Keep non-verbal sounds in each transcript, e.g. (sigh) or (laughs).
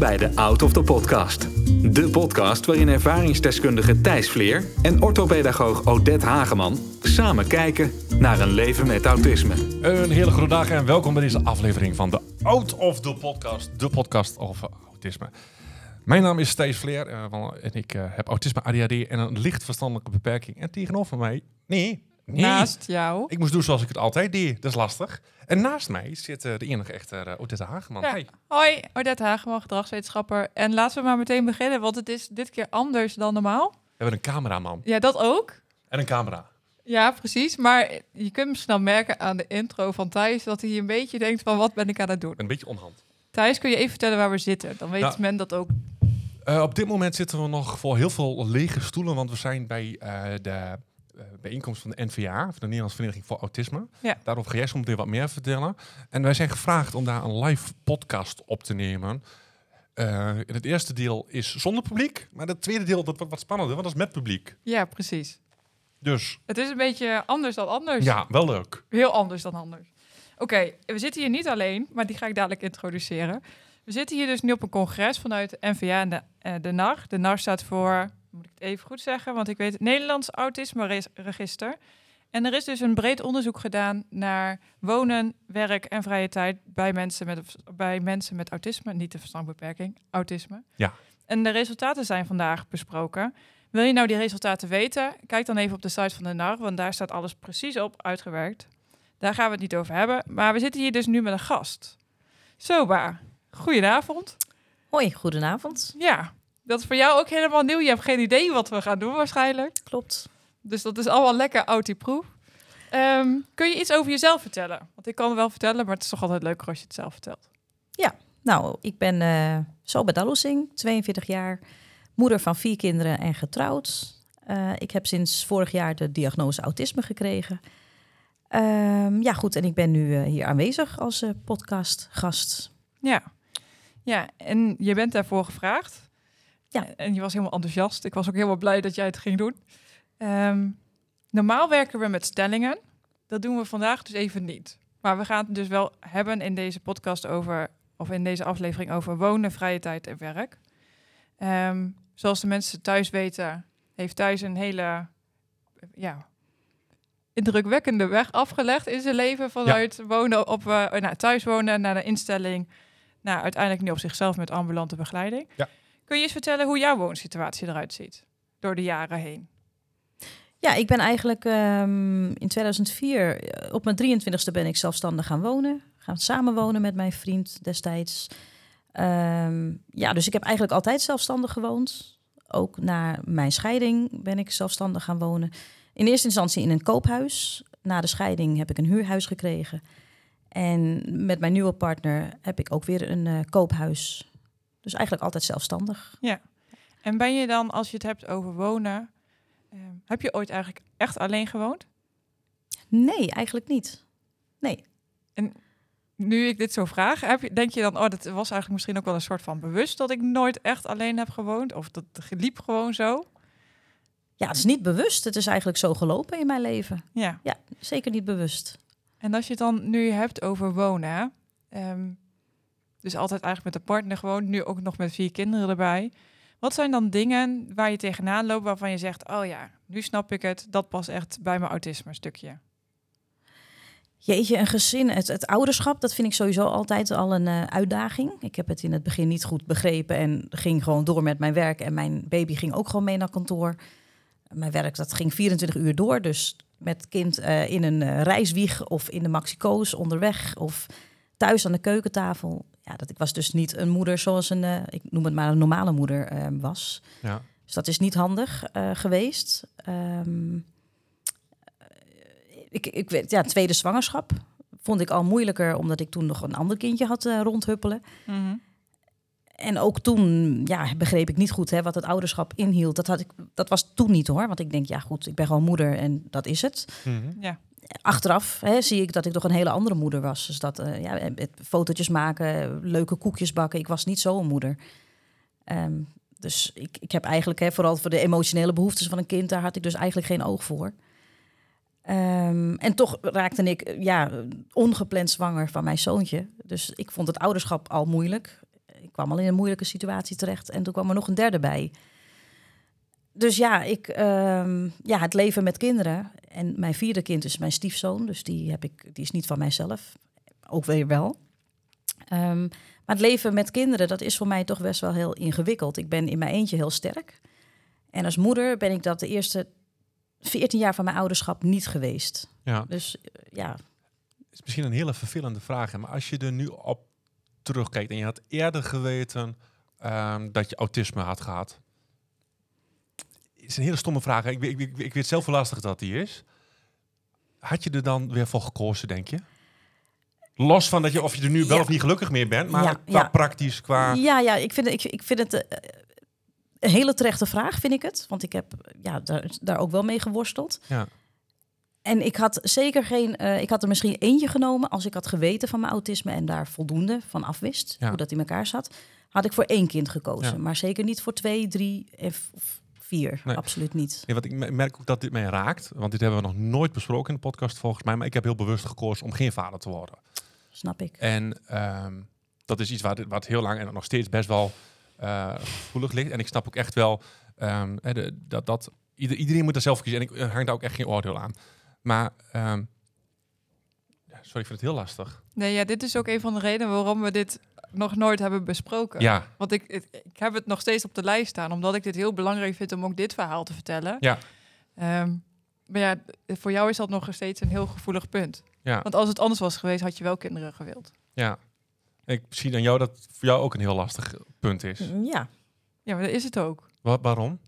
bij de Out of the Podcast. De podcast waarin ervaringsdeskundige Thijs Vleer en orthopedagoog Odette Hageman samen kijken naar een leven met autisme. Een hele goede dag en welkom bij deze aflevering van de Out of the Podcast, de podcast over autisme. Mijn naam is Thijs Vleer eh, en ik eh, heb autisme, ADHD en een licht verstandelijke beperking. En tegenover mij, nee, nee, Naast jou. ik moest doen zoals ik het altijd deed, dat is lastig. En naast mij zit eh, de enige echte uh, Odette Hageman. Ja. Hey. Hoi, Odette Hageman, gedragswetenschapper. En laten we maar meteen beginnen, want het is dit keer anders dan normaal. We hebben een cameraman Ja, dat ook. en een camera. Ja, precies. Maar je kunt misschien al merken aan de intro van Thijs dat hij een beetje denkt van wat ben ik aan het doen. Een beetje onhand. Thijs, kun je even vertellen waar we zitten? Dan weet Nou, men dat ook. Eh, op dit moment zitten we nog voor heel veel lege stoelen, want we zijn bij de bijeenkomst van de NVA, van de Nederlandse Vereniging voor Autisme. Ja. Daarover ga jij zo meteen wat meer vertellen. En wij zijn gevraagd om daar een live podcast op te nemen. Eh, het eerste deel is zonder publiek, maar het tweede deel dat wordt wat spannender, want dat is met publiek. Ja, precies. Dus Het is een beetje anders dan anders. ja, wel leuk. Heel anders dan anders. Oké, we zitten hier niet alleen, maar die ga ik dadelijk introduceren. We zitten hier dus nu op een congres vanuit NVA en de, eh, de NAR. De NAR staat voor, moet ik het even goed zeggen, want ik weet het, Nederlands Autisme Register. En er is dus een breed onderzoek gedaan naar wonen, werk en vrije tijd bij mensen met, bij mensen met autisme, niet de verstandbeperking, autisme. Ja. En de resultaten zijn vandaag besproken. Wil je nou die resultaten weten? Kijk dan even op de site van de NAR, want daar staat alles precies op uitgewerkt. Daar gaan we het niet over hebben. Maar we zitten hier dus nu met een gast. Soba, goedenavond. Hoi, goedenavond. Ja, dat is voor jou ook helemaal nieuw. Je hebt geen idee wat we gaan doen waarschijnlijk. Klopt. Dus dat is allemaal lekker autieproef. Ehm kun je iets over jezelf vertellen? Want ik kan wel vertellen, maar het is toch altijd leuker als je het zelf vertelt. Nou, ik ben eh Soba Dalosing, 42 jaar, moeder van vier kinderen en getrouwd. Eh, ik heb sinds vorig jaar de diagnose autisme gekregen. Ehm, ja, goed, en ik ben nu eh, hier aanwezig als eh, podcastgast. Ja. ja, en je bent daarvoor gevraagd. Ja. En je was helemaal enthousiast. Ik was ook helemaal blij dat jij het ging doen. Ehm, normaal werken we met stellingen. Dat doen we vandaag dus even niet. Maar we gaan het dus wel hebben in deze podcast over, of in deze aflevering over wonen, vrije tijd en werk. Ehm, zoals de mensen thuis weten, heeft thuis een hele ja, indrukwekkende weg afgelegd in zijn leven. Vanuit wonen op eh, nou, thuis wonen naar de instelling. Nou, uiteindelijk nu op zichzelf met ambulante begeleiding. Ja. Kun je eens vertellen hoe jouw woonsituatie eruit ziet? Door de jaren heen. Ja, ik ben eigenlijk ehm, in 2004, eh, op mijn 23ste ben ik zelfstandig gaan wonen. Gaan samenwonen met mijn vriend destijds. Ehm, ja, dus ik heb eigenlijk altijd zelfstandig gewoond. Ook na mijn scheiding ben ik zelfstandig gaan wonen. In eerste instantie in een koophuis. Na de scheiding heb ik een huurhuis gekregen. En met mijn nieuwe partner heb ik ook weer een eh, koophuis. Dus eigenlijk altijd zelfstandig. En ben je dan, als je het hebt over wonen, ehm, heb je ooit eigenlijk echt alleen gewoond? Nee, eigenlijk niet. Nee. Nu ik dit zo vraag, heb je, denk je dan, oh, dat was eigenlijk misschien ook wel een soort van bewust dat ik nooit echt alleen heb gewoond? Of dat liep gewoon zo? Ja, het is niet bewust. Het is eigenlijk zo gelopen in mijn leven. Ja. Ja, zeker niet bewust. En als je het dan nu hebt over wonen, ehm, dus altijd eigenlijk met een partner gewoond, nu ook nog met vier kinderen erbij. Wat zijn dan dingen waar je tegenaan loopt waarvan je zegt, oh ja, nu snap ik het, dat past echt bij mijn autisme stukje. Jeetje, een gezin, het, het ouderschap, dat vind ik sowieso altijd al een eh, uitdaging. Ik heb het in het begin niet goed begrepen en ging gewoon door met mijn werk. En mijn baby ging ook gewoon mee naar kantoor. Mijn werk, dat ging 24 uur door. Dus met kind eh, in een eh, reiswieg of in de maxico's onderweg of thuis aan de keukentafel. Ja, dat, ik was dus niet een moeder zoals een, eh, ik noem het maar een normale moeder eh, was. Ja. Dus dat is niet handig eh, geweest. Ehm, ik, ik weet, ja, tweede zwangerschap vond ik al moeilijker, omdat ik toen nog een ander kindje had eh, rondhuppelen. En ook toen ja, begreep ik niet goed hè, wat het ouderschap inhield. Dat, had ik, dat was toen niet hoor. Want ik denk, ja goed, ik ben gewoon moeder en dat is het. Mhm. Ja, Achteraf hè, zie ik dat ik toch een hele andere moeder was. Dus dat, eh, ja, het fotootjes maken, leuke koekjes bakken. Ik was niet zo'n moeder. Ehm, dus ik, ik heb eigenlijk, hè, vooral voor de emotionele behoeftes van een kind, daar had ik dus eigenlijk geen oog voor. Ehm, en toch raakte ik eh, ja, ongepland zwanger van mijn zoontje. Dus ik vond het ouderschap al moeilijk. ik kwam al in een moeilijke situatie terecht en toen kwam er nog een derde bij. Dus ja, ik, ehm, ja, het leven met kinderen. En mijn vierde kind is mijn stiefzoon, dus die, heb ik, die is niet van mijzelf. Ook weer wel. Ehm, maar het leven met kinderen, dat is voor mij toch best wel heel ingewikkeld. Ik ben in mijn eentje heel sterk. En als moeder ben ik dat de eerste 14 jaar van mijn ouderschap niet geweest. Ja. Dus eh, ja, Het is misschien een hele vervelende vraag, maar als je er nu op terugkijkt en je had eerder geweten ehm, dat je autisme had gehad. Is een hele stomme vraag. Ik, weet- ik, ik, ik weet zelf hoe lastig dat die is. Had je er dan weer voor gekozen, denk je? Los van dat je of je er nu wel Ja. of niet gelukkig meer bent, maar Ja, qua ja. praktisch, qua... Ja, ja ik, vind, het- ik, ik vind het eh, een hele terechte vraag, vind ik het. Want ik heb ja, daar, daar ook wel mee geworsteld. Ja. En ik had zeker geen... eh, ik had er misschien eentje genomen als ik had geweten van mijn autisme... en daar voldoende van afwist, Ja. hoe dat in elkaar zat. Had ik voor één kind gekozen. Ja. Maar zeker niet voor twee, drie v- vier. Nee. Absoluut niet. Nee, want ik me- merk ook dat dit mij raakt, want dit hebben we nog nooit besproken in de podcast volgens mij, maar ik heb heel bewust gekozen om geen vader te worden. Snap ik. En ehm, dat is iets wat, wat heel lang en nog steeds best wel eh, gevoelig ligt. En ik snap ook echt wel ehm, de- dat, dat ieder, iedereen moet er zelf kiezen. En ik eh, hang daar ook echt geen oordeel aan. Maar, ehm, ja, sorry, ik vind het heel lastig. Nee, ja, dit is ook een van de redenen waarom we dit nog nooit hebben besproken. Ja, Want ik, ik, ik heb het nog steeds op de lijst staan, omdat ik dit heel belangrijk vind om ook dit verhaal te vertellen. Ja. Ehm, maar ja, voor jou is dat nog steeds een heel gevoelig punt. ja, Want als het anders was geweest, had je wel kinderen gewild. ja. Ik zie aan jou dat het voor jou ook een heel lastig punt is. Ja, Ja, maar dat is het ook. Wa- waarom?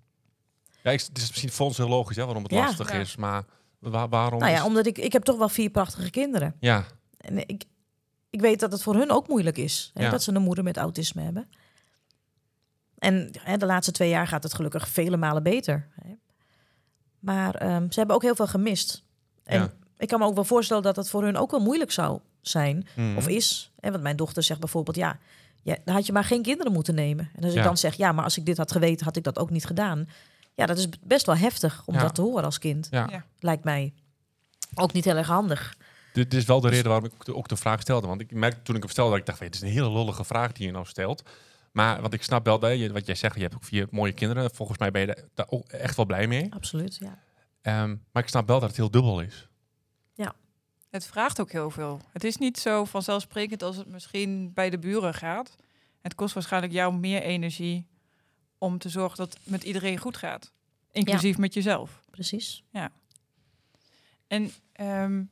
Ja, ik, het is misschien voor ons heel logisch hè, waarom het Ja. lastig Ja. is, maar wa- waarom? nou is- ja, omdat ik... Ik heb toch wel vier prachtige kinderen. ja, En ik, ik weet dat het voor hun ook moeilijk is. Hè, Ja. Dat ze een moeder met autisme hebben. En hè, de laatste twee jaar gaat het gelukkig vele malen beter. Hè. Maar ehm, ze hebben ook heel veel gemist. En Ja. ik kan me ook wel voorstellen dat het voor hun ook wel moeilijk zou zijn. Mhm. Of is. Hè, want mijn dochter zegt bijvoorbeeld, ja, ja, dan had je maar geen kinderen moeten nemen. En als Ja. ik dan zeg, ja, maar als ik dit had geweten, had ik dat ook niet gedaan. Ja, dat is best wel heftig om Ja. dat te horen als kind. ja. Ja. Lijkt mij. Ook niet heel erg handig. Dit is wel de reden waarom ik de- ook de vraag stelde. Want ik merkte toen ik hem stelde dat ik dacht, van, het is een hele lollige vraag die je nou stelt. Maar want ik snap wel dat je, wat jij zegt, je hebt ook vier mooie kinderen. Volgens mij ben je daar- ook echt wel blij mee. Absoluut, ja. Ehm, maar ik snap wel dat het heel dubbel is. Het vraagt ook heel veel. Het is niet zo vanzelfsprekend als het misschien bij de buren gaat. Het kost waarschijnlijk jou meer energie om te zorgen dat het met iedereen goed gaat. Inclusief met jezelf. Precies. En ehm,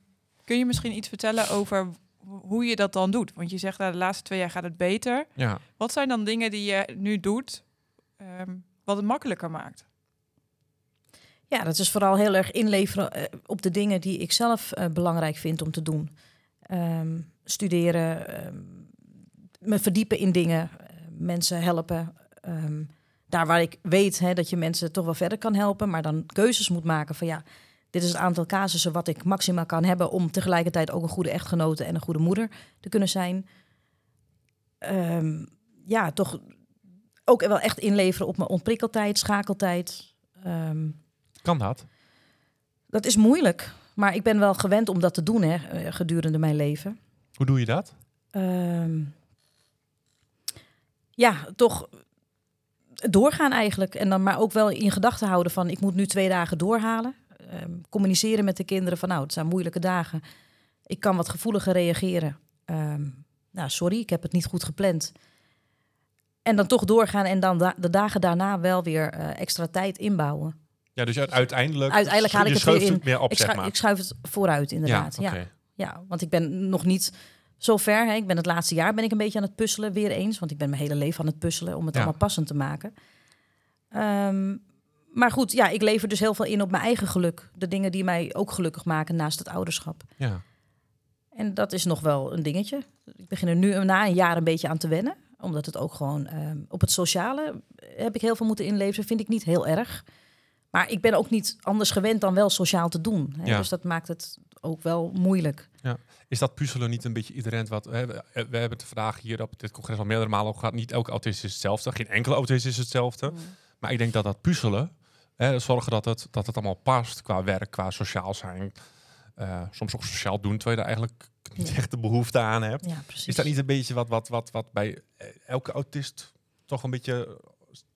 kun je misschien iets vertellen over ho- hoe je dat dan doet? Want je zegt, nou, de laatste twee jaar gaat het beter. Ja, Wat zijn dan dingen die je nu doet ehm, wat het makkelijker maakt? Ja, dat is vooral heel erg inleveren eh, op de dingen die ik zelf eh, belangrijk vind om te doen. Ehm, studeren, ehm, me verdiepen in dingen, eh, mensen helpen. Ehm, daar waar ik weet hè, dat je mensen toch wel verder kan helpen, maar dan keuzes moet maken van ja, dit is het aantal casussen wat ik maximaal kan hebben om tegelijkertijd ook een goede echtgenote en een goede moeder te kunnen zijn. Ehm, ja, toch ook wel echt inleveren op mijn ontprikkeltijd, schakeltijd. Ehm, kan dat? dat is moeilijk, maar ik ben wel gewend om dat te doen hè, eh, gedurende mijn leven. Hoe doe je dat? Ehm, ja, toch doorgaan eigenlijk. En dan maar ook wel in gedachten houden van ik moet nu twee dagen doorhalen. Ehm, communiceren met de kinderen van nou, het zijn moeilijke dagen. Ik kan wat gevoeliger reageren. Ehm, nou, sorry, ik heb het niet goed gepland. En dan toch doorgaan en dan da- de dagen daarna wel weer eh, extra tijd inbouwen. Ja, dus uiteindelijk, Uiteindelijk haal ik het weer in. op, Ik, zeg schu- maar. ik schuif het vooruit, inderdaad. ja, Ja, want ik ben nog niet zo ver. Hè. Ik ben het laatste jaar ben ik een beetje aan het puzzelen weer eens. Want ik ben mijn hele leven aan het puzzelen om het Ja. allemaal passend te maken. Ehm, maar goed, ja, ik lever dus heel veel in op mijn eigen geluk. De dingen die mij ook gelukkig maken naast het ouderschap. Ja. En dat is nog wel een dingetje. Ik begin er nu na een jaar een beetje aan te wennen. Omdat het ook gewoon ehm, op het sociale heb ik heel veel moeten inleveren. Vind ik niet heel erg. Maar ik ben ook niet anders gewend dan wel sociaal te doen. Hè? Ja. Dus dat maakt het ook wel moeilijk. Is dat puzzelen niet een beetje iedereen wat... Hè, we, we hebben het vandaag hier op dit congres al meerdere malen over gehad. Niet elke autist is hetzelfde. Geen enkele autist is hetzelfde. Maar ik denk dat dat puzzelen, hè, zorgen dat het, dat het allemaal past qua werk, qua sociaal zijn. eh, soms ook sociaal doen, terwijl je er eigenlijk niet echt de behoefte aan hebt. Ja, precies. Is dat niet een beetje wat, wat, wat, wat bij elke autist toch een beetje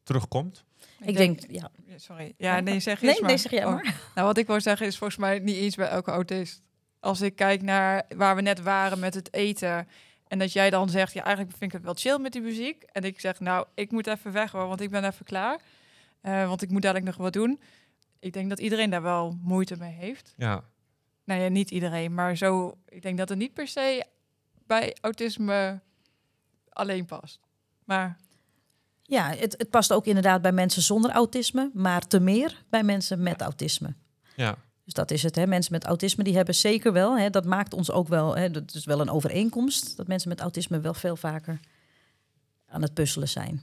terugkomt? Ik denk, ja. Ja, Sorry. Ja, nee, zeg Nee, eens maar. nee, zeg jij Oh. maar. (laughs) Nou, wat ik wou zeggen is volgens mij niet eens bij elke autist. Als ik kijk naar waar we net waren met het eten... en dat jij dan zegt, ja, eigenlijk vind ik het wel chill met die muziek. En ik zeg, nou, ik moet even weg hoor, want ik ben even klaar. Eh, want ik moet dadelijk nog wat doen. Ik denk dat iedereen daar wel moeite mee heeft. Ja. Nou ja, niet iedereen, maar zo... Ik denk dat het niet per se bij autisme alleen past. Maar Ja, het, het past ook inderdaad bij mensen zonder autisme, maar te meer bij mensen met autisme. Ja. Dus dat is het. Hè. Mensen met autisme die hebben zeker wel, hè, dat maakt ons ook wel, hè, dat is wel een overeenkomst, dat mensen met autisme wel veel vaker aan het puzzelen zijn.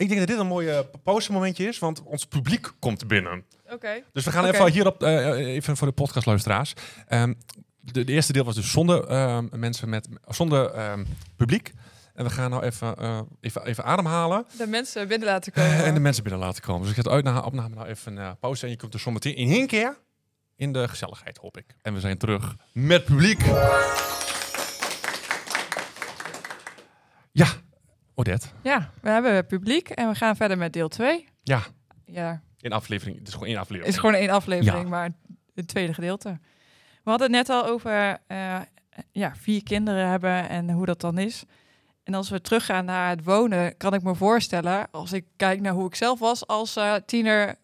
Ik denk dat dit een mooi uh, pauzemomentje is, want ons publiek komt binnen. oké. Dus we gaan Oké. even hierop, eh, even voor de podcastluisteraars. Ehm de, de eerste deel was dus zonder ehm, mensen met, zonder ehm, publiek. En we gaan nou even, eh, even, even ademhalen De mensen binnen laten komen. eh, (laughs) en de mensen binnen laten komen. Dus ik ga het uit na opname nou even eh, pauze en je komt er zometeen in één keer in de gezelligheid, hoop ik. En we zijn terug met publiek. Ja, Odette. Ja, we hebben publiek en we gaan verder met deel 2. Ja, Ja, in aflevering. Het is gewoon één aflevering. het is gewoon één aflevering, Ja. maar het tweede gedeelte. We hadden het net al over eh, ja, vier kinderen hebben en hoe dat dan is. En als we teruggaan naar het wonen, kan ik me voorstellen, als ik kijk naar hoe ik zelf was als eh, tiener,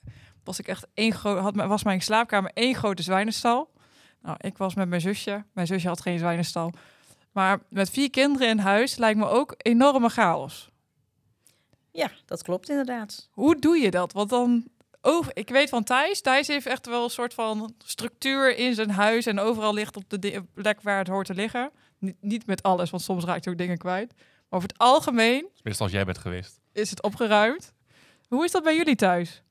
was ik echt één gro- had, mijn- was mijn slaapkamer één grote zwijnenstal. Nou, ik was met mijn zusje. Mijn zusje had geen zwijnenstal. Maar met vier kinderen in huis lijkt me ook enorme chaos. Ja, dat klopt inderdaad. Hoe doe je dat? Want dan, oh, ik weet van Thijs. Thijs heeft echt wel een soort van structuur in zijn huis en overal ligt op de plek waar het hoort te liggen. Niet, niet met alles, want soms raakt hij ook dingen kwijt. Maar over het algemeen Tenminste, als jij bent geweest. is het opgeruimd. Hoe is dat bij jullie thuis?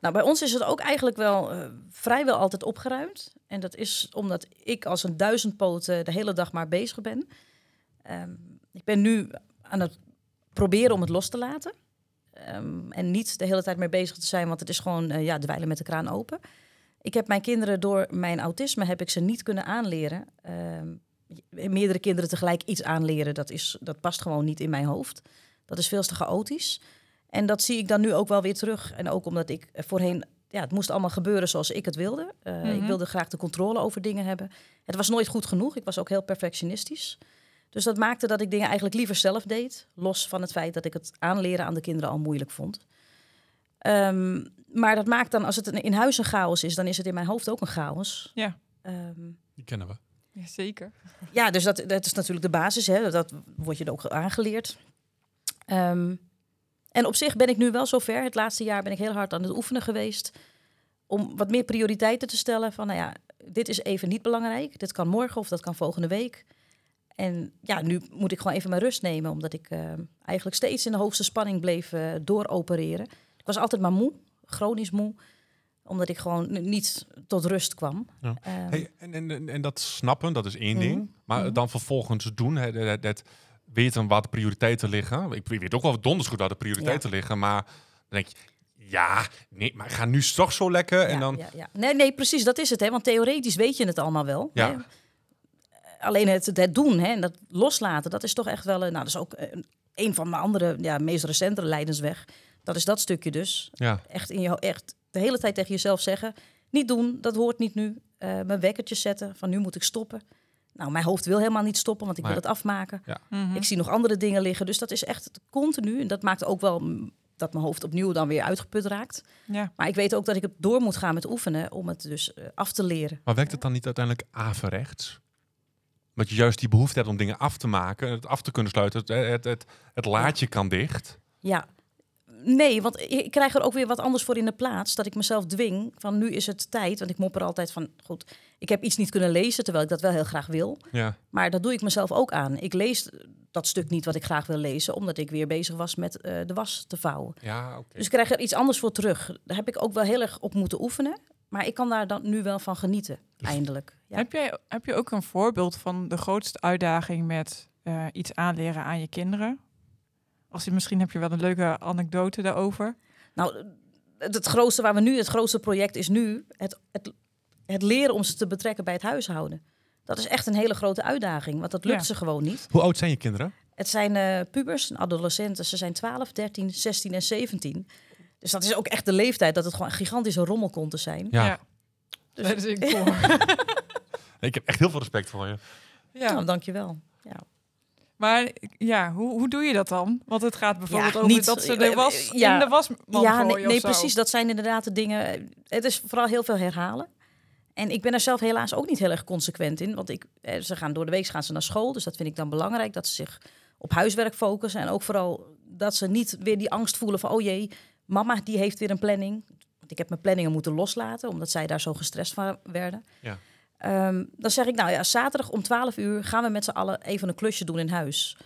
Nou, bij ons is het ook eigenlijk wel eh, vrijwel altijd opgeruimd. En dat is omdat ik als een duizendpoot eh, de hele dag maar bezig ben. Ehm, ik ben nu aan het proberen om het los te laten. Ehm, en niet de hele tijd mee bezig te zijn, want het is gewoon eh, ja, dweilen met de kraan open. Ik heb mijn kinderen door mijn autisme heb ik ze niet kunnen aanleren. Ehm, meerdere kinderen tegelijk iets aanleren, dat, is, dat past gewoon niet in mijn hoofd. Dat is veel te chaotisch. En dat zie ik dan nu ook wel weer terug. En ook omdat ik voorheen, ja, het moest allemaal gebeuren zoals ik het wilde. Uh, Mhm. Ik wilde graag de controle over dingen hebben. Het was nooit goed genoeg. Ik was ook heel perfectionistisch. Dus dat maakte dat ik dingen eigenlijk liever zelf deed. Los van het feit dat ik het aanleren aan de kinderen al moeilijk vond. Ehm, maar dat maakt dan, als het een- in huis een chaos is, dan is het in mijn hoofd ook een chaos. Ja. Ehm, Die kennen we. Jazeker. ja, dus dat, dat is natuurlijk de basis. Hè? Dat wordt je er ook aangeleerd. Ehm, en op zich ben ik nu wel zover. Het laatste jaar ben ik heel hard aan het oefenen geweest. Om wat meer prioriteiten te stellen. Van nou ja, dit is even niet belangrijk. Dit kan morgen of dat kan volgende week. En ja, nu moet ik gewoon even mijn rust nemen. Omdat ik eh, eigenlijk steeds in de hoogste spanning bleef eh, dooropereren. Ik was altijd maar moe. Chronisch moe. Omdat ik gewoon niet tot rust kwam. Ja. Ehm, Hey, en, en, en- dat snappen, dat is één Mhm. ding. Maar Mhm. dan vervolgens doen, weten waar de prioriteiten liggen. Ik weet ook wel donders goed waar de prioriteiten liggen. Maar dan denk je, ja, nee, maar ga nu toch zo lekker. en Ja, dan, ja, ja. Nee, nee, precies, dat is het. Hè? Want theoretisch weet je het allemaal wel. Ja. Hè? Alleen het, het doen hè, en dat loslaten, dat is toch echt wel... een- Nou, dat is ook een, van mijn andere, ja, meest recente leidensweg. Dat is dat stukje dus. ja, Echt, in je, echt de hele tijd tegen jezelf zeggen... niet doen, dat hoort niet nu. Eh, mijn wekkertje zetten, van nu moet ik stoppen. Nou, mijn hoofd wil helemaal niet stoppen, want ik wil het afmaken. Mhm. Ik zie nog andere dingen liggen. Dus dat is echt continu. En dat maakt ook wel dat mijn hoofd opnieuw dan weer uitgeput raakt. Ja. Maar ik weet ook dat ik het door moet gaan met oefenen om het dus eh, af te leren. maar werkt het dan niet uiteindelijk averechts? Dat je juist die behoefte hebt om dingen af te maken, het af te kunnen sluiten, het, het, het, het laadje kan dicht. Ja. Nee, want ik krijg er ook weer wat anders voor in de plaats. Dat ik mezelf dwing van nu is het tijd. Want ik mopper altijd van, goed, ik heb iets niet kunnen lezen, terwijl ik dat wel heel graag wil. Ja, Maar dat doe ik mezelf ook aan. Ik lees dat stuk niet wat ik graag wil lezen, omdat ik weer bezig was met eh, de was te vouwen. ja oké. Dus ik krijg er iets anders voor terug. Daar heb ik ook wel heel erg op moeten oefenen. Maar ik kan daar dan nu wel van genieten, (laughs) eindelijk. Ja. Heb, jij, heb je ook een voorbeeld van de grootste uitdaging met eh, iets aanleren aan je kinderen? Als je, misschien heb je wel een leuke anekdote daarover. Nou, het, grootste waar we nu, het grootste project is nu het, het, het leren om ze te betrekken bij het huishouden. Dat is echt een hele grote uitdaging, want dat lukt Ja. ze gewoon niet. Hoe oud zijn je kinderen? Het zijn eh, pubers, adolescenten. Ze zijn 12, 13, 16 en 17. Dus dat is ook echt de leeftijd dat het gewoon een gigantische rommel komt te zijn. Ja. Dus- Dat is ik voor. (laughs) Ik heb echt heel veel respect voor je. ja. Nou, dankjewel. Ja. Maar ja, hoe, hoe doe je dat dan? Want het gaat bijvoorbeeld Ja, over niet- dat ze de was ja. in de wasman ja, nee, nee precies. Dat zijn inderdaad de dingen. Het is vooral heel veel herhalen. En ik ben er zelf helaas ook niet heel erg consequent in. Want ik, eh, ze gaan door de week gaan ze naar school. Dus dat vind ik dan belangrijk. Dat ze zich op huiswerk focussen. En ook vooral dat ze niet weer die angst voelen van... oh jee, mama die heeft weer een planning. Want ik heb mijn planningen moeten loslaten... omdat zij daar zo gestrest van werden. Ja. Ehm, dan zeg ik, nou ja, zaterdag om 12 uur... gaan we met z'n allen even een klusje doen in huis.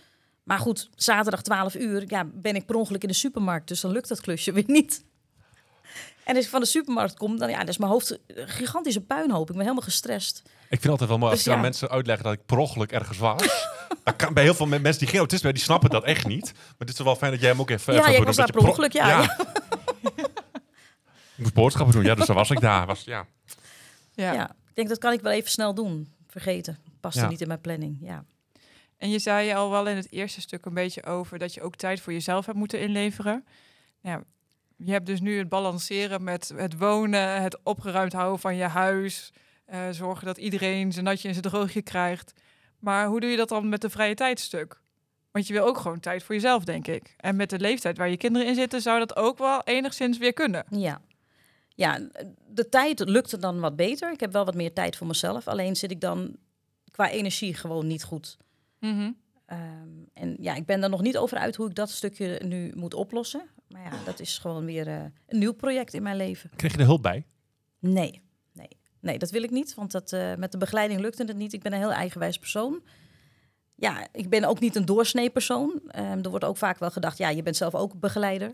Maar goed, zaterdag 12 uur ja, ben ik per ongeluk in de supermarkt. Dus dan lukt dat klusje weer niet. En als ik van de supermarkt kom, dan ja, dan is mijn hoofd een gigantische puinhoop. Ik ben helemaal gestrest. Ik vind het altijd wel mooi als Dus je aan ja. mensen uitlegt dat ik per ongeluk ergens was. (laughs) Dat kan, bij heel veel me- mensen die geen autisme hebben, die snappen dat echt niet. Maar het is wel fijn dat jij hem ook even... Ja, even benoemt, was daar per ongeluk, ja, (laughs) ik moest boodschappen doen, ja, dus daar was ik daar. Was, ja. ja. Ik denk dat kan ik wel even snel doen. Vergeten. Past Ja. er niet in mijn planning. Ja. En je zei al wel in het eerste stuk een beetje over dat je ook tijd voor jezelf hebt moeten inleveren. Ja, je hebt dus nu het balanceren met het wonen, het opgeruimd houden van je huis, eh, zorgen dat iedereen zijn natje en zijn droogje krijgt. Maar hoe doe je dat dan met de vrije tijdstuk? Want je wil ook gewoon tijd voor jezelf, denk ik. En met de leeftijd waar je kinderen in zitten, zou dat ook wel enigszins weer kunnen. Ja. Ja, de tijd lukte dan wat beter. Ik heb wel wat meer tijd voor mezelf. Alleen zit ik dan qua energie gewoon niet goed. Mhm. Ehm, en ja, ik ben er nog niet over uit hoe ik dat stukje nu moet oplossen. Maar ja, dat is gewoon weer eh, een nieuw project in mijn leven. Kreeg je er hulp bij? Nee, nee, nee, dat wil ik niet. Want dat, eh, met de begeleiding lukte het niet. Ik ben een heel eigenwijs persoon. Ja, ik ben ook niet een doorsnee persoon. Ehm, er wordt ook vaak wel gedacht, ja, je bent zelf ook begeleider.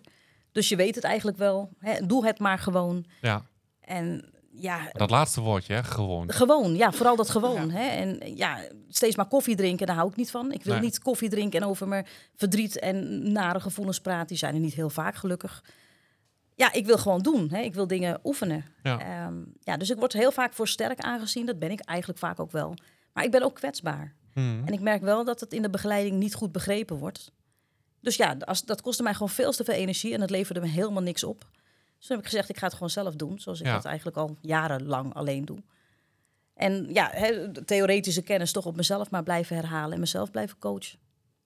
Dus je weet het eigenlijk wel. Hè, doe het maar gewoon. Ja. En ja, Dat laatste woordje, hè? gewoon. gewoon. Ja, vooral dat gewoon. Ja. Hè? En ja, steeds maar koffie drinken, daar hou ik niet van. Ik wil Nee. niet koffie drinken en over mijn verdriet en nare gevoelens praten. Die zijn er niet heel vaak, gelukkig. Ja, ik wil gewoon doen. Hè? Ik wil dingen oefenen. Ja. Ehm, ja, dus ik word heel vaak voor sterk aangezien. Dat ben ik eigenlijk vaak ook wel. Maar ik ben ook kwetsbaar. Hmm. En ik merk wel dat het in de begeleiding niet goed begrepen wordt. Dus ja, als, dat kostte mij gewoon veel te veel energie en het leverde me helemaal niks op. Dus toen heb ik gezegd, ik ga het gewoon zelf doen. Zoals ik Ja. dat eigenlijk al jarenlang alleen doe. En ja, hè, de theoretische kennis toch op mezelf maar blijven herhalen en mezelf blijven coachen.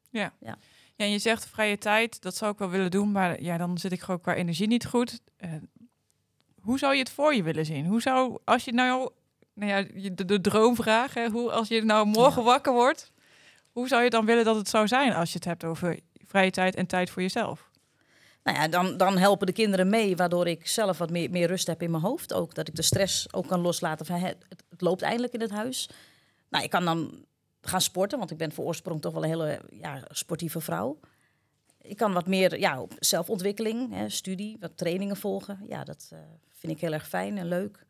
Ja. Ja. ja, en je zegt vrije tijd, dat zou ik wel willen doen, maar ja, dan zit ik gewoon qua energie niet goed. Eh, hoe zou je het voor je willen zien? Hoe zou, als je nou, nou ja, de, de droomvraag, hè, hoe, als je nou morgen Ja. wakker wordt, hoe zou je dan willen dat het zou zijn als je het hebt over vrije tijd en tijd voor jezelf? Nou ja, dan, dan helpen de kinderen mee, waardoor ik zelf wat meer, meer rust heb in mijn hoofd. Ook dat ik de stress ook kan loslaten van het, het loopt eindelijk in het huis. Nou, ik kan dan gaan sporten, want ik ben voor oorsprong toch wel een hele ja, sportieve vrouw. Ik kan wat meer ja, op zelfontwikkeling, hè, studie, wat trainingen volgen. Ja, dat eh, vind ik heel erg fijn en leuk.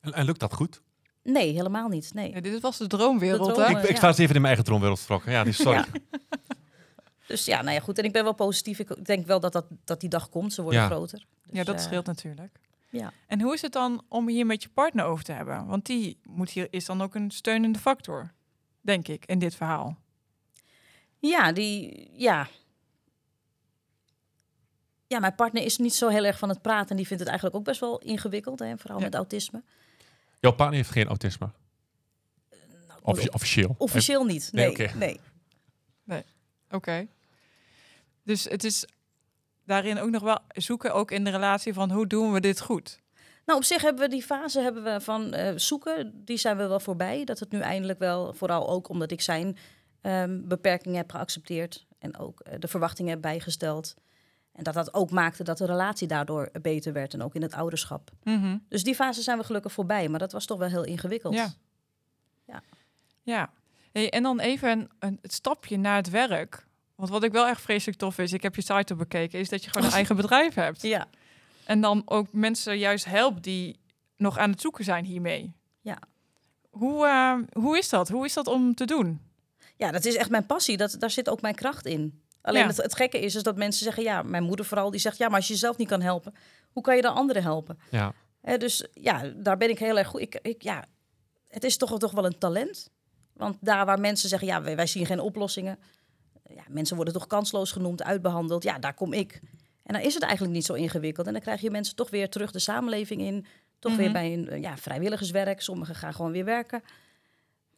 En, en lukt dat goed? Nee, helemaal niet. Nee. Ja, dit was de droomwereld, De hè? ik, ik ja. sta eens even in mijn eigen droomwereld vertrokken. Ja, die (laughs) sorry. Ja. Dus ja, nou ja, goed. En ik ben wel positief. Ik denk wel dat, dat, dat die dag komt. Ze worden Ja. groter. Dus, Ja, dat eh, scheelt natuurlijk. ja. En hoe is het dan om hier met je partner over te hebben? Want die moet hier, is dan ook een steunende factor, denk ik, in dit verhaal. Ja, die, ja. Ja, mijn partner is niet zo heel erg van het praten. En die vindt het eigenlijk ook best wel ingewikkeld, hè, vooral Ja. met autisme. Jouw partner heeft geen autisme. Nou, Offici- officieel. Officieel niet, Nee, nee. Oké. Dus het is daarin ook nog wel zoeken, ook in de relatie van hoe doen we dit goed? Nou, op zich hebben we die fase hebben we van eh, zoeken, die zijn we wel voorbij. Dat het nu eindelijk wel, vooral ook omdat ik zijn ehm, beperkingen heb geaccepteerd. En ook eh, de verwachtingen heb bijgesteld. En dat dat ook maakte dat de relatie daardoor beter werd. En ook in het ouderschap. Mhm. Dus die fase zijn we gelukkig voorbij. Maar dat was toch wel heel ingewikkeld. Ja. Ja. Hey, en dan even een, een, het stapje naar het werk. Want wat ik wel echt vreselijk tof is, ik heb je site op bekeken, is dat je gewoon een (laughs) eigen bedrijf hebt. Ja. En dan ook mensen juist helpt die nog aan het zoeken zijn hiermee. Ja. Hoe, eh, hoe is dat? Hoe is dat om te doen? Ja, dat is echt mijn passie. Dat, daar zit ook mijn kracht in. Alleen Ja. het, het gekke is, is dat mensen zeggen... ja, mijn moeder vooral, die zegt... ja, maar als je jezelf niet kan helpen... hoe kan je dan anderen helpen? Ja. Hè, dus ja, daar ben ik heel erg goed. Ik, ik, ja, het is toch, toch wel een talent. Want daar waar mensen zeggen, ja, wij, wij zien geen oplossingen. Ja, mensen worden toch kansloos genoemd, uitbehandeld. Ja, daar kom ik. En dan is het eigenlijk niet zo ingewikkeld. En dan krijg je mensen toch weer terug de samenleving in. Toch Mhm. weer bij een eh, ja, vrijwilligerswerk. Sommigen gaan gewoon weer werken.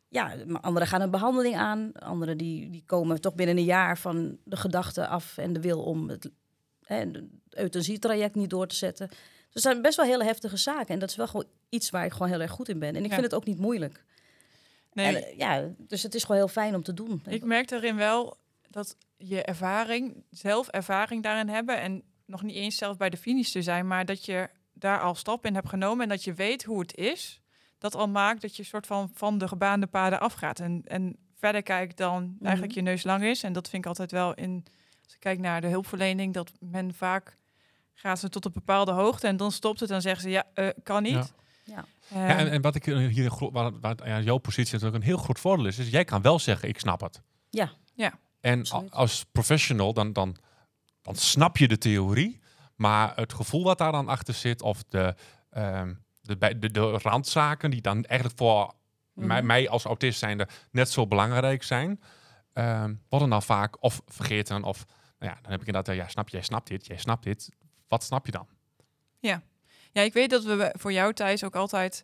Ja, maar anderen gaan een behandeling aan. Anderen die, die komen toch binnen een jaar van de gedachte af en de wil om het, hè, euthanasietraject niet door te zetten. Dus het zijn best wel hele heftige zaken. En dat is wel gewoon iets waar ik gewoon heel erg goed in ben. En ik Ja. vind het ook niet moeilijk. Nee, En, eh, ja, dus het is gewoon heel fijn om te doen. ik merk daarin wel dat je ervaring, zelf ervaring daarin hebben en nog niet eens zelf bij de finish te zijn, maar dat je daar al stap in hebt genomen en dat je weet hoe het is, dat al maakt dat je soort van van de gebaande paden afgaat en, en verder kijkt dan eigenlijk je neus lang is. En dat vind ik altijd wel in, als ik kijk naar de hulpverlening, dat men vaak gaat ze tot een bepaalde hoogte en dan stopt het en zeggen ze ja, eh, kan niet. Ja. Ja. Eh, Ja, en, en wat ik hier, waar, waar ja, jouw positie natuurlijk een heel groot voordeel is, is jij kan wel zeggen, ik snap het. Ja. Ja. En Absoluut. als professional, dan, dan, dan snap je de theorie, maar het gevoel wat daar dan achter zit, of de, ehm, de, bij- de, de randzaken die dan eigenlijk voor mij, Mhm. mij als autist zijnde net zo belangrijk zijn, ehm, worden dan vaak of vergeten, of nou ja, dan heb ik inderdaad, ja, snap jij snapt dit, jij snapt dit. Wat snap je dan? Ja, ik weet dat we voor jou Thijs ook altijd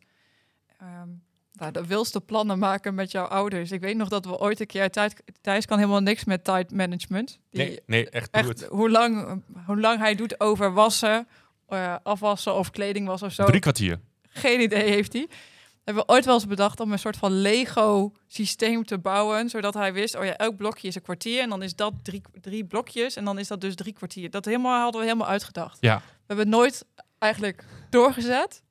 ehm, nou, de wilste plannen maken met jouw ouders. Ik weet nog dat we ooit een keer tijd, Thijs kan helemaal niks met tijd management. Die Nee, nee, echt, echt hoe lang, hoe lang hij doet over wassen, eh, afwassen of kleding was of zo. Drie kwartier. Geen idee heeft hij. Hebben we ooit wel eens bedacht om een soort van Lego systeem te bouwen, zodat hij wist, oh ja, elk blokje is een kwartier en dan is dat drie, drie blokjes en dan is dat dus drie kwartier. Dat helemaal hadden we helemaal uitgedacht. Ja. We hebben het nooit eigenlijk doorgezet.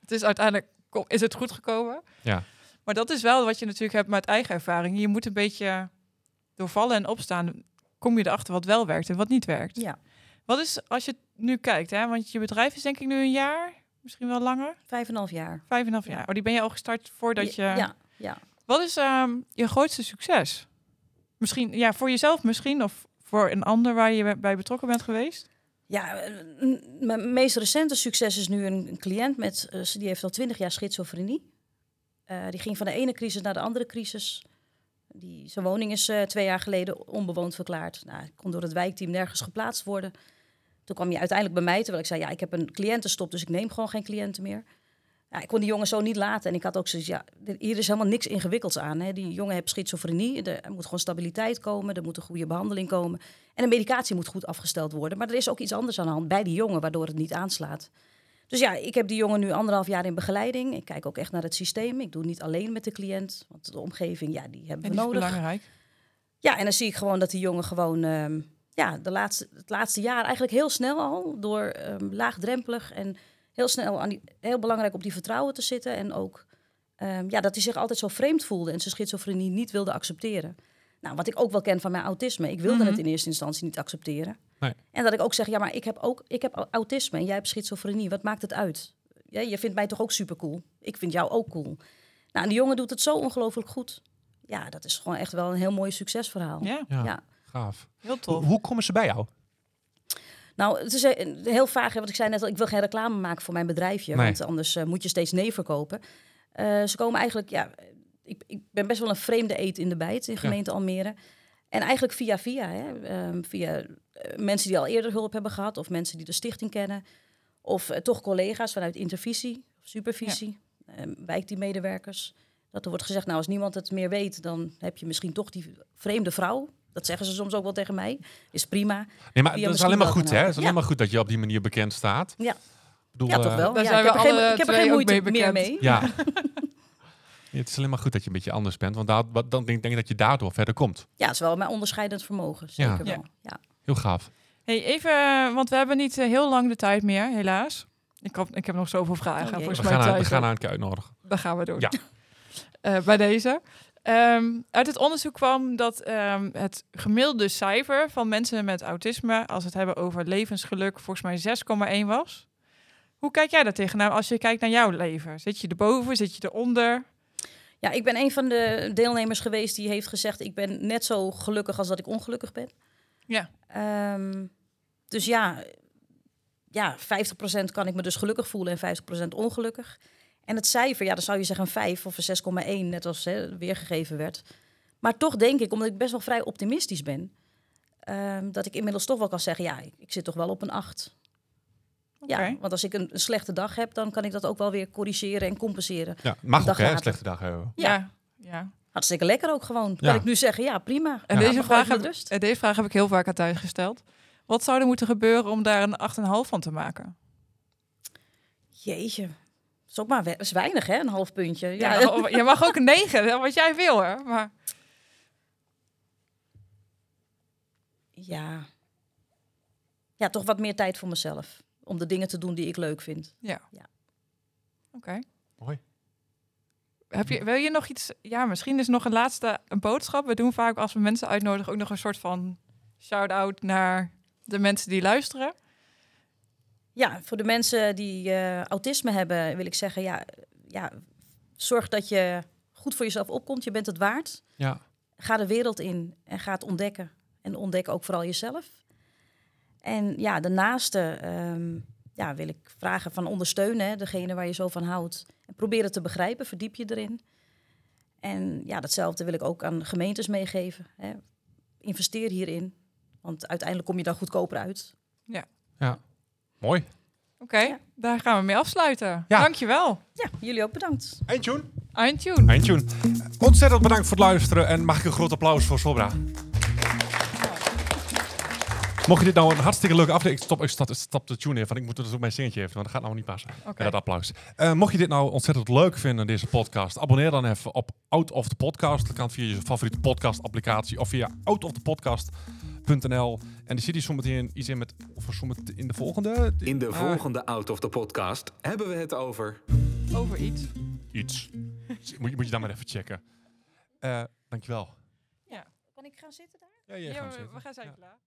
Het is uiteindelijk kom- is het goed gekomen. Ja. Maar dat is wel wat je natuurlijk hebt met eigen ervaring. Je moet een beetje doorvallen en opstaan. Kom je erachter wat wel werkt en wat niet werkt. Ja, Wat is als je nu kijkt, hè? Want je bedrijf is denk ik nu een jaar, misschien wel langer, vijf en een half jaar. vijf en een half Ja. jaar. Oh, die ben je al gestart voordat je. Ja, ja. Wat is ehm, je grootste succes? Misschien ja, voor jezelf misschien of voor een ander waar je bij betrokken bent geweest. Ja, eh, mijn meest recente succes is nu een, cliënt met, eh, die heeft al twintig jaar schizofrenie. Eh, die ging van de ene crisis naar de andere crisis. Die, zijn woning is twee jaar geleden onbewoond verklaard. Nou, kon door het wijkteam nergens geplaatst worden. Toen kwam hij uiteindelijk bij mij, terwijl ik zei... ja, ik heb een cliëntenstop, dus ik neem gewoon geen cliënten meer. Ja, ik kon die jongen zo niet laten. En ik had ook zoiets, ja, hier is helemaal niks ingewikkelds aan. Hè. Die jongen heeft schizofrenie, er moet gewoon stabiliteit komen... er moet een goede behandeling komen... En de medicatie moet goed afgesteld worden. Maar er is ook iets anders aan de hand bij die jongen, waardoor het niet aanslaat. Dus ja, ik heb die jongen nu anderhalf jaar in begeleiding. Ik kijk ook echt naar het systeem. Ik doe het niet alleen met de cliënt, want de omgeving, ja, die hebben En we die is nodig. belangrijk. Ja, en dan zie ik gewoon dat die jongen gewoon, ehm, ja, de laatste, het laatste jaar eigenlijk heel snel al, door ehm, laagdrempelig en heel snel, aan die, heel belangrijk op die vertrouwen te zitten. En ook, ehm, ja, dat hij zich altijd zo vreemd voelde en zijn schizofrenie niet wilde accepteren. Nou, wat ik ook wel ken van mijn autisme. Ik wilde Mhm. het in eerste instantie niet accepteren. Nee. En dat ik ook zeg, ja, maar ik heb ook ik heb au- autisme en jij hebt schizofrenie. Wat maakt het uit? Ja, je vindt mij toch ook super cool? Ik vind jou ook cool. Nou, en die jongen doet het zo ongelooflijk goed. Ja, dat is gewoon echt wel een heel mooi succesverhaal. Ja, Ja, Ja. gaaf. heel Hoe, tof. hoe komen ze bij jou? Nou, het is heel vaag. Want ik zei net al, ik wil geen reclame maken voor mijn bedrijfje. Nee. Want anders eh, moet je steeds nee verkopen. Eh, ze komen eigenlijk, ja, ik, ik ben best wel een vreemde eet in de bijt in gemeente Almere. En eigenlijk via via, hè, ehm, via eh, mensen die al eerder hulp hebben gehad, of mensen die de stichting kennen, of eh, toch collega's vanuit intervisie, of supervisie, ja. wijkteammedewerkers. Dat er wordt gezegd, nou als niemand het meer weet, dan heb je misschien toch die vreemde vrouw. Dat zeggen ze soms ook wel tegen mij. Is prima. Nee, maar Die dat is alleen maar goed, hè? Het is alleen Ja. maar goed dat je op die manier bekend staat. Ja. Ik bedoel, Ja, toch wel. Daar Ja, zijn ik, we heb er geen, ik heb er moeite mee meer bekend. mee. Ja. (laughs) Ja, het is alleen maar goed dat je een beetje anders bent, want daar, dan denk, denk ik dat je daardoor verder komt. Ja, het is wel mijn onderscheidend vermogen. Zeker Ja. wel. Ja. Heel gaaf. Hey, even, eh, want we hebben niet eh, heel lang de tijd meer, helaas. Ik, had, ik heb nog zoveel vragen. Oh volgens We mij gaan, haar, we Thijs gaan ook. haar een keer uitnodigen. Dat gaan we doen. Ja. (laughs) Eh, bij deze. Ehm, uit het onderzoek kwam dat ehm, het gemiddelde cijfer van mensen met autisme, als we het hebben over levensgeluk, volgens mij 6,1 was. Hoe kijk jij daar tegenaan als je kijkt naar jouw leven? Zit je erboven? Zit je eronder? Ja, ik ben een van de deelnemers geweest die heeft gezegd... ik ben net zo gelukkig als dat ik ongelukkig ben. Ja. Ehm, dus ja, ja, 50% kan ik me dus gelukkig voelen en 50% ongelukkig. En het cijfer, ja, dan zou je zeggen een 5 of een 6,1, net als hè, weergegeven werd. Maar toch denk ik, omdat ik best wel vrij optimistisch ben, ehm, dat ik inmiddels toch wel kan zeggen, ja, ik, ik zit toch wel op een 8. Ja, want als ik een, een slechte dag heb, dan kan ik dat ook wel weer corrigeren en compenseren. Ja, mag ook hè, een slechte dag hebben. Ja. Ja. ja. Hartstikke lekker ook gewoon. Ja. Kan ik nu zeggen, ja, prima. En Ja. deze, vraag heb, rust. en deze vraag heb ik heel vaak aan thuis gesteld. Wat zou er moeten gebeuren om daar een 8,5 van te maken? Jeetje. Dat is ook maar we- is weinig, hè? Een half puntje. Ja, Ja, je mag ook een 9, wat jij wil, hè? Maar ja. ja, toch wat meer tijd voor mezelf. Om de dingen te doen die ik leuk vind. ja. Ja. Oké. Mooi. Heb je, wil je nog iets? Ja, misschien is nog een laatste een boodschap. We doen vaak als we mensen uitnodigen ook nog een soort van shout-out naar de mensen die luisteren. Ja, voor de mensen die eh, autisme hebben, wil ik zeggen, ja, ja, zorg dat je goed voor jezelf opkomt. Je bent het waard. Ja. Ga de wereld in en ga het ontdekken. En ontdek ook vooral jezelf. En ja, de naaste ehm, ja, wil ik vragen van ondersteunen, hè, degene waar je zo van houdt. En probeer het te begrijpen, verdiep je erin. En ja, datzelfde wil ik ook aan gemeentes meegeven. Hè. Investeer hierin, want uiteindelijk kom je dan goedkoper uit. Mooi. Oké, Ja. daar gaan we mee afsluiten. Ja. Dankjewel. Ja, jullie ook bedankt. Eindtune. Eindtune. Eindtune. Ontzettend bedankt voor het luisteren en mag ik een groot applaus voor Sobra. Mocht je dit nou een hartstikke leuke aflevering... Ik stop, ik stop, stop de tune even, want ik moet dus ook mijn zingetje even, want dat gaat nou niet passen. Oké. Met dat applaus. Eh, mocht je dit nou ontzettend leuk vinden, deze podcast, abonneer dan even op Out of the Podcast. Dat kan via je favoriete podcast-applicatie of via outofthepodcast.nl. En er zit hier zometeen iets in met, of zometeen in de volgende... In de Ah. volgende Out of the Podcast hebben we het over... Over iets. Iets. (laughs) moet, je, moet je dan maar even checken. Eh dankjewel. Kan ik gaan zitten daar? Ja, jij Ja, gaat we, zitten. we gaan zijn Ja. klaar.